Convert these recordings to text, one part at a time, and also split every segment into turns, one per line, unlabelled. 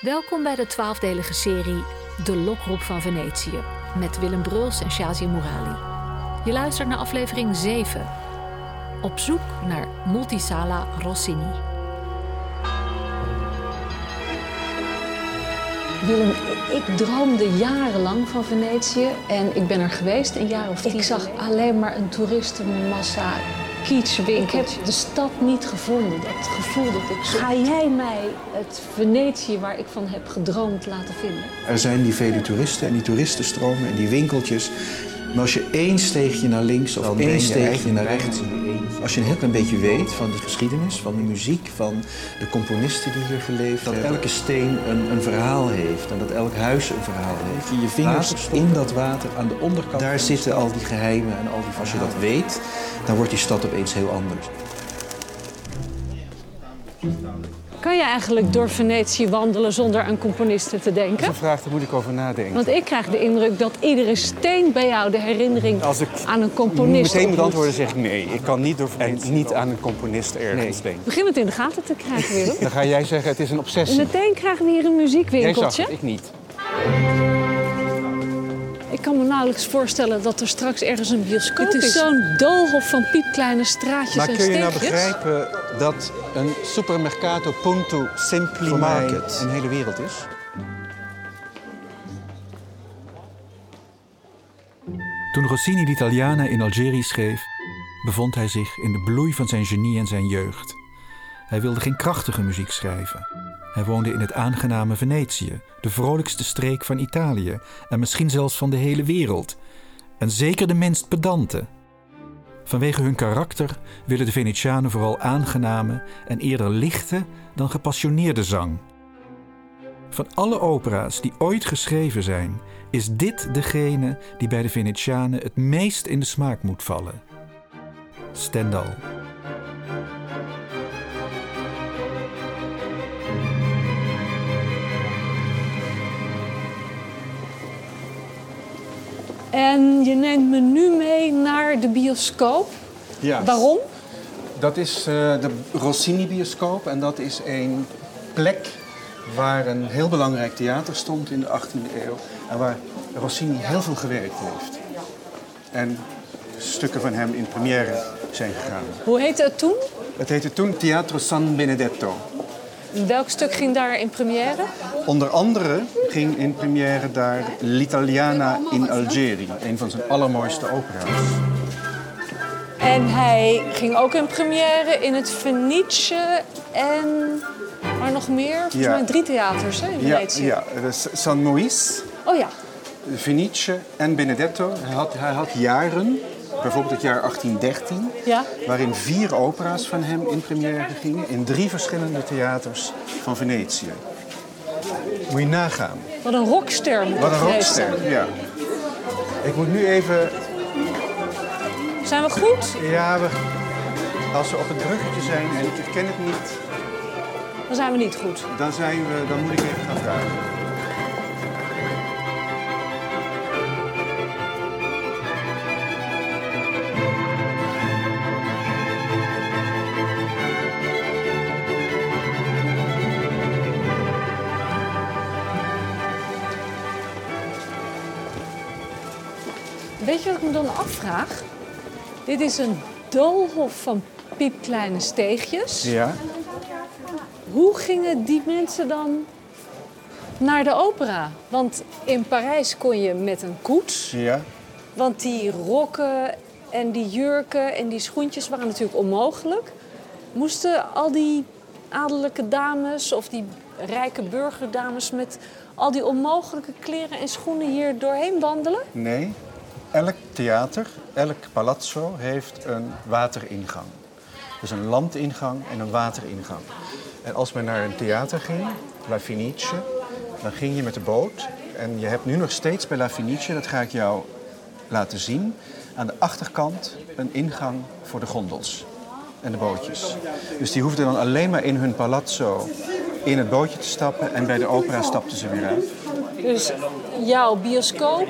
Welkom bij de twaalfdelige serie De Lokroep van Venetië met Willem Bruls en Shazia Murali. Je luistert naar aflevering 7. Op zoek naar Multisala Rossini.
Willem, ik droomde jarenlang van Venetië en ik ben er geweest een jaar of tien. Ik zag alleen maar een toeristenmassa, kitschwinkeltjes. Ik heb de stad niet gevonden, dat gevoel dat ik zo... Ga jij mij het Venetië waar ik van heb gedroomd laten vinden?
Er zijn die vele toeristen en die toeristenstromen en die winkeltjes. Maar als je één steegje naar links of één steegje naar rechts... Als je een heel klein beetje weet van de geschiedenis, van de muziek, van de componisten die hier geleefd hebben. Dat elke steen een, een verhaal heeft en dat elk huis een verhaal heeft. Je je vingers in dat water aan de onderkant. Daar zitten al die geheimen en al die Als je dat weet, dan wordt die stad opeens heel anders.
Kan je eigenlijk door Venetië wandelen zonder aan componisten te denken?
Dat is een vraag, daar moet ik over nadenken.
Want ik krijg de indruk dat iedere steen bij jou de herinnering
Als ik
aan een componist
meteen moet antwoorden, zeg ik nee. Ik kan niet, door, niet aan een componist ergens denken.
Begin het in de gaten te krijgen, Willem.
Dan ga jij zeggen, het is een
En
obsessie.
meteen krijgen we hier een
Jij zag
muziekwinkeltje.
het, ik niet.
Ik kan me nauwelijks voorstellen dat er straks ergens een bioscoop is. Het is zo'n doolhof van piepkleine straatjes
Maar
en
kun je nou begrijpen dat een supermercato punto
Voor mij
market een hele wereld is?
Toen Rossini l'Italiana in Algerië schreef, bevond hij zich in de bloei van zijn genie en zijn jeugd. Hij wilde geen krachtige muziek schrijven. Hij woonde in het aangename Venetië, de vrolijkste streek van Italië en misschien zelfs van de hele wereld. En zeker de minst pedante. Vanwege hun karakter willen de Venetianen vooral aangename en eerder lichte dan gepassioneerde zang. Van alle opera's die ooit geschreven zijn, is dit degene die bij de Venetianen het meest in de smaak moet vallen. Stendhal.
En je neemt me nu mee naar de bioscoop.
Ja.
Waarom?
Dat is eh, de Rossini-bioscoop en dat is een plek waar een heel belangrijk theater stond in de 18e eeuw en waar Rossini heel veel gewerkt heeft. En stukken van hem in première zijn gegaan.
Hoe heette het toen?
Het heette toen Teatro San Benedetto.
Welk stuk ging daar in première?
Onder andere ging in première daar L'Italiana in Algeri, een van zijn allermooiste opera's.
En hij ging ook in première in het Venetië en... Maar nog meer? Volgens
Ja.
mij drie theaters hè, in
Ja,
Venetië.
ja, dat is San Moïse,
Oh ja.
Fenice en Benedetto. Hij had, hij had jaren, bijvoorbeeld het jaar 1813,
Ja.
waarin vier opera's van hem in première gingen in drie verschillende theaters van Venetië. Moet je nagaan.
Wat een rockster moet
Wat een rockster, ja. Ik moet nu even...
Zijn we goed?
Ja, we, als we op het bruggetje zijn en ik herken het niet,
Dan zijn we niet goed.
dan, zijn we, dan moet ik even gaan vragen.
Weet je wat ik me dan afvraag? Dit is een doolhof van piepkleine steegjes.
Ja?
Hoe gingen die mensen dan naar de opera? Want in Parijs kon je met een koets.
Ja?
Want die rokken en die jurken en die schoentjes waren natuurlijk onmogelijk. Moesten al die adellijke dames of die rijke burgerdames met al die onmogelijke kleren en schoenen hier doorheen wandelen?
Nee. Elk theater, elk palazzo heeft een wateringang. Dus een landingang en een wateringang. En als men naar een theater ging, La Fenice, dan ging je met de boot. En je hebt nu nog steeds bij La Fenice, dat ga ik jou laten zien, aan de achterkant een ingang voor de gondels en de bootjes. Dus die hoefden dan alleen maar in hun palazzo in het bootje te stappen en bij de opera stapten ze weer uit.
Dus jouw bioscoop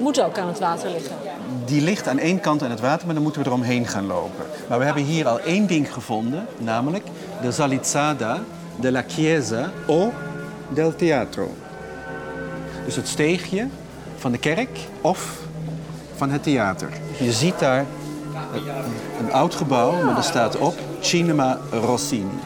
moet ook aan het water liggen.
Die ligt aan één kant aan het water, maar dan moeten we eromheen gaan lopen. Maar we hebben hier al één ding gevonden, namelijk de Salizzada della Chiesa o del Teatro. Dus het steegje van de kerk of van het theater. Je ziet daar een, een oud gebouw, maar er staat op Cinema Rossini.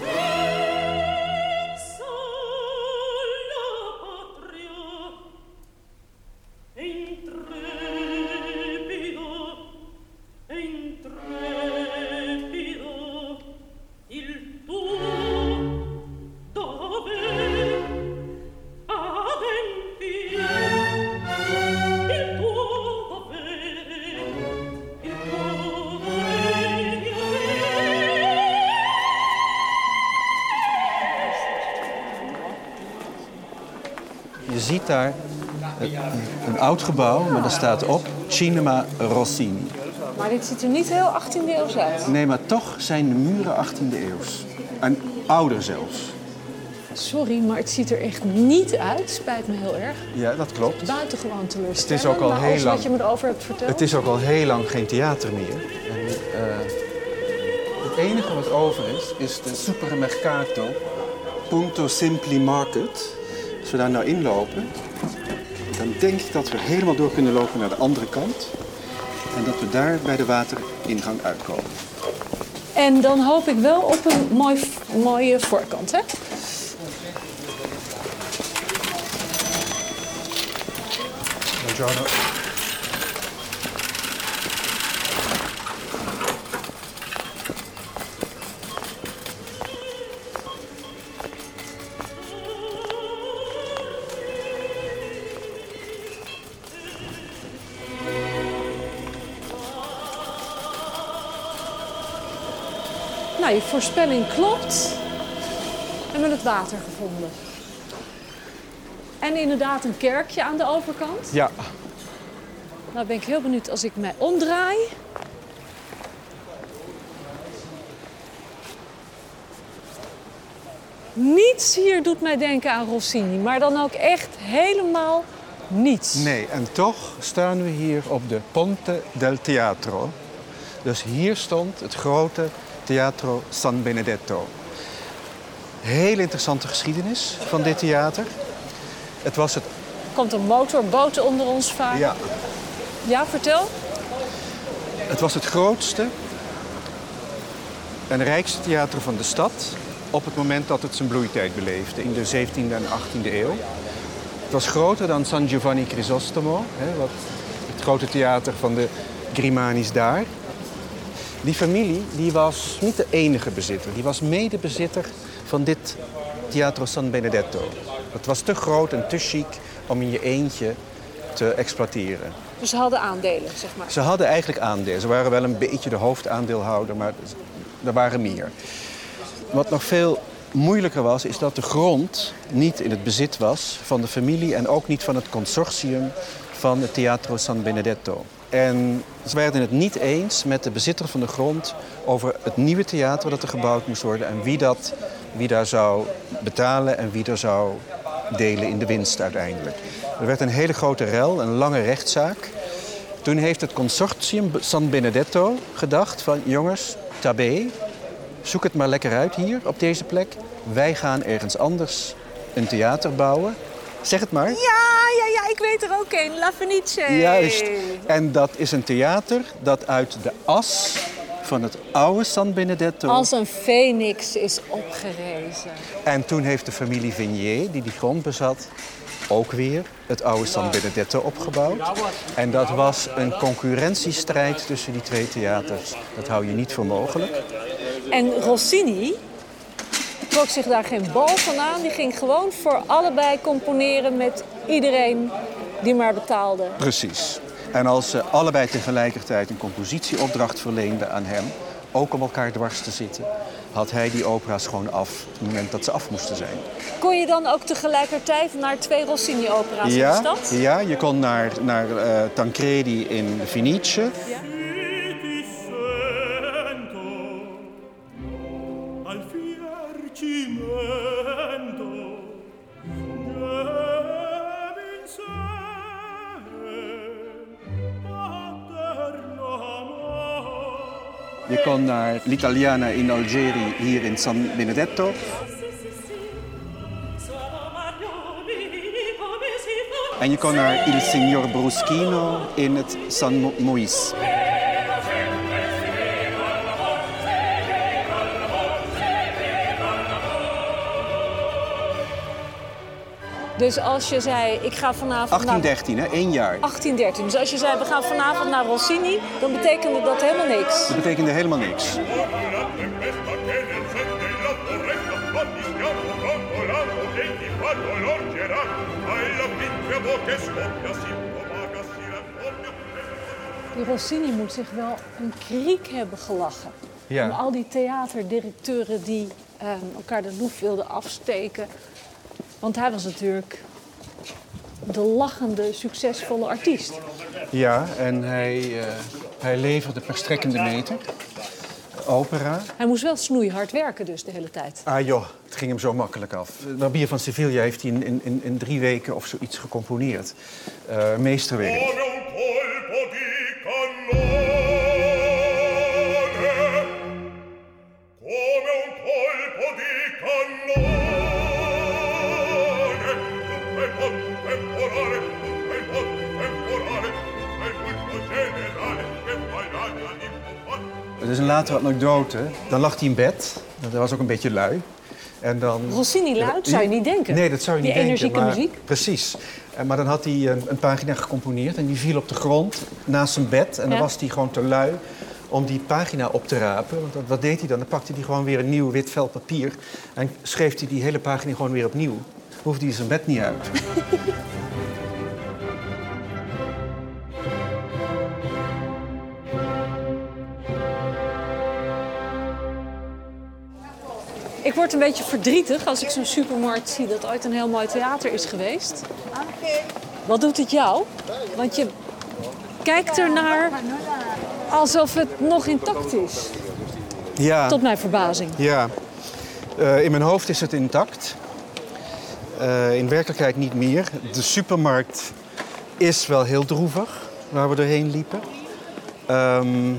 Daar een, oud gebouw, maar er staat op Cinema Rossini.
Maar dit ziet er niet heel 18e eeuws uit.
Nee, maar toch zijn de muren 18e eeuws. En ouder zelfs.
Sorry, maar het ziet er echt niet uit. Spijt me heel erg.
Ja, dat klopt.
Buitengewoon teleurstellend.
Het is ook al heel lang-
wat je me erover hebt verteld.
Het is ook al heel lang geen theater meer. En, eh, het enige wat over is, is de Supermercato Punto Simpli Market. Als we daar nou inlopen, dan denk ik dat we helemaal door kunnen lopen naar de andere kant. En dat we daar bij de wateringang uitkomen.
En dan hoop ik wel op een mooi, mooie voorkant, hè?
Buongiorno.
Nou, je voorspelling klopt. We hebben het water gevonden. En inderdaad een kerkje aan de overkant.
Ja,
Nou ben ik heel benieuwd als ik mij omdraai. Niets hier doet mij denken aan Rossini, maar dan ook echt helemaal niets.
nee, en toch staan we hier op de Ponte del Teatro. Dus hier stond het grote Teatro San Benedetto. Hele interessante geschiedenis van dit theater. Het was het.
Er komt een motorboot onder ons varen.
Ja,
ja, vertel.
Het was het grootste en rijkste theater van de stad op het moment dat het zijn bloeitijd beleefde, in de 17e en 18e eeuw. Het was groter dan San Giovanni Crisostomo, hè, wat het grote theater van de Grimani's daar. Die familie die was niet de enige bezitter, die was medebezitter van dit Teatro San Benedetto. Het was te groot en te chic om in je eentje te exploiteren.
Dus ze hadden aandelen, zeg maar.
Ze hadden eigenlijk aandelen. Ze waren wel een beetje de hoofdaandeelhouder, maar er waren meer. Wat nog veel moeilijker was, is dat de grond niet in het bezit was van de familie en ook niet van het consortium van het Teatro San Benedetto. En ze werden het niet eens met de bezitter van de grond over het nieuwe theater dat er gebouwd moest worden en wie, dat, wie daar zou betalen en wie er zou delen in de winst uiteindelijk. Er werd een hele grote rel, een lange rechtszaak. Toen heeft het consortium San Benedetto gedacht van jongens, tabé, zoek het maar lekker uit hier op deze plek. Wij gaan ergens anders een theater bouwen. Zeg het maar.
Ja, ik weet er ook een. La Fenice.
Juist. En dat is een theater dat uit de as van het oude San Benedetto...
Als een phoenix is opgerezen.
En toen heeft de familie Vignier, die die grond bezat, ook weer het oude San Benedetto opgebouwd. En dat was een concurrentiestrijd tussen die twee theaters. Dat hou je niet voor mogelijk.
En Rossini trok zich daar geen bal van aan. Die ging gewoon voor allebei componeren met iedereen die maar betaalde.
Precies. En als ze allebei tegelijkertijd een compositieopdracht verleenden aan hem, ook om elkaar dwars te zitten, had hij die opera's gewoon af op het moment dat ze af moesten zijn.
Kon je dan ook tegelijkertijd naar twee Rossini-opera's in de
Ja,
stad?
ja, je kon naar, naar eh, Tancredi in Venetië.
ti
Je kon naar L'Italiana in Algeri, hier in San Benedetto. En je kon naar Il Signor Bruschino in het San Moïse.
Dus als je zei, ik ga vanavond naar
1813, hè? één jaar.
1813. Dus als je zei, we gaan vanavond naar Rossini, dan betekende dat helemaal niks.
Dat betekende helemaal niks.
Die Rossini moet zich wel een kriek hebben gelachen.
Ja.
Om al die theaterdirecteuren die eh, elkaar de loef wilden afsteken. Want hij was natuurlijk de lachende, succesvolle artiest.
Ja, en hij, eh, hij leverde per strekkende meter. Opera.
Hij moest wel snoeihard werken dus de hele tijd.
Ah joh, het ging hem zo makkelijk af. Barbier van Sevilla heeft hij in, in, in, drie weken of zoiets gecomponeerd. Eh, meesterwerk. Anekdote. Dan lag hij in bed. Dat was ook een beetje lui. En dan...
Rossini luid, zou je niet denken.
Nee, dat zou je
Die
niet denken.
energieke
maar-
muziek.
Precies. En, maar dan had hij een, een pagina gecomponeerd en die viel op de grond naast zijn bed. En dan was hij gewoon te lui om die pagina op te rapen. Want wat- wat deed hij dan? Dan pakte hij gewoon weer een nieuw wit vel papier en schreef hij die hele pagina gewoon weer opnieuw. Hoefde hij zijn bed niet uit.
word een beetje verdrietig als ik zo'n supermarkt zie dat ooit een heel mooi theater is geweest. Wat doet het jou? Want je kijkt ernaar alsof het nog intact is.
Ja.
Tot mijn verbazing.
Ja, Eh, in mijn hoofd is het intact. Eh, in werkelijkheid niet meer. De supermarkt is wel heel droevig, waar we doorheen liepen. Ehm,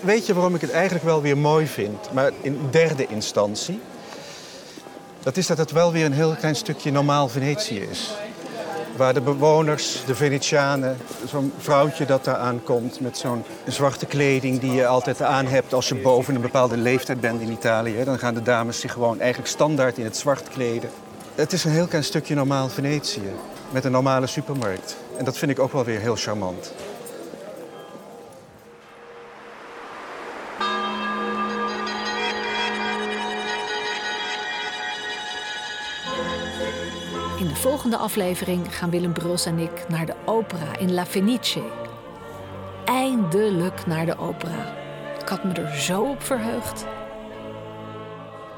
weet je waarom ik het eigenlijk wel weer mooi vind? Maar in derde instantie. Dat is dat het wel weer een heel klein stukje normaal Venetië is. Waar de bewoners, de Venetianen, zo'n vrouwtje dat daar aankomt met zo'n zwarte kleding die je altijd aan hebt als je boven een bepaalde leeftijd bent in Italië. Dan gaan de dames zich gewoon eigenlijk standaard in het zwart kleden. Het is een heel klein stukje normaal Venetië met een normale supermarkt. En dat vind ik ook wel weer heel charmant.
De volgende aflevering gaan Willem Bruls en ik naar de opera in La Fenice. Eindelijk naar de opera. Ik had me er zo op verheugd.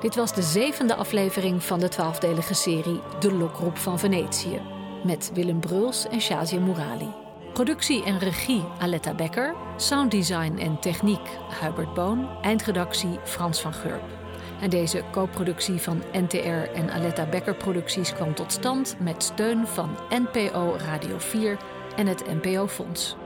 Dit was de zevende aflevering van de twaalfdelige serie De Lokroep van Venetië. Met Willem Bruls en Shazia Murali. Productie en regie Aletta Becker. Sounddesign en techniek Hubert Boon. Eindredactie Frans van Gurp. En deze co-productie van NTR en Aletta Becker Producties kwam tot stand met steun van NPO Radio 4 en het NPO Fonds.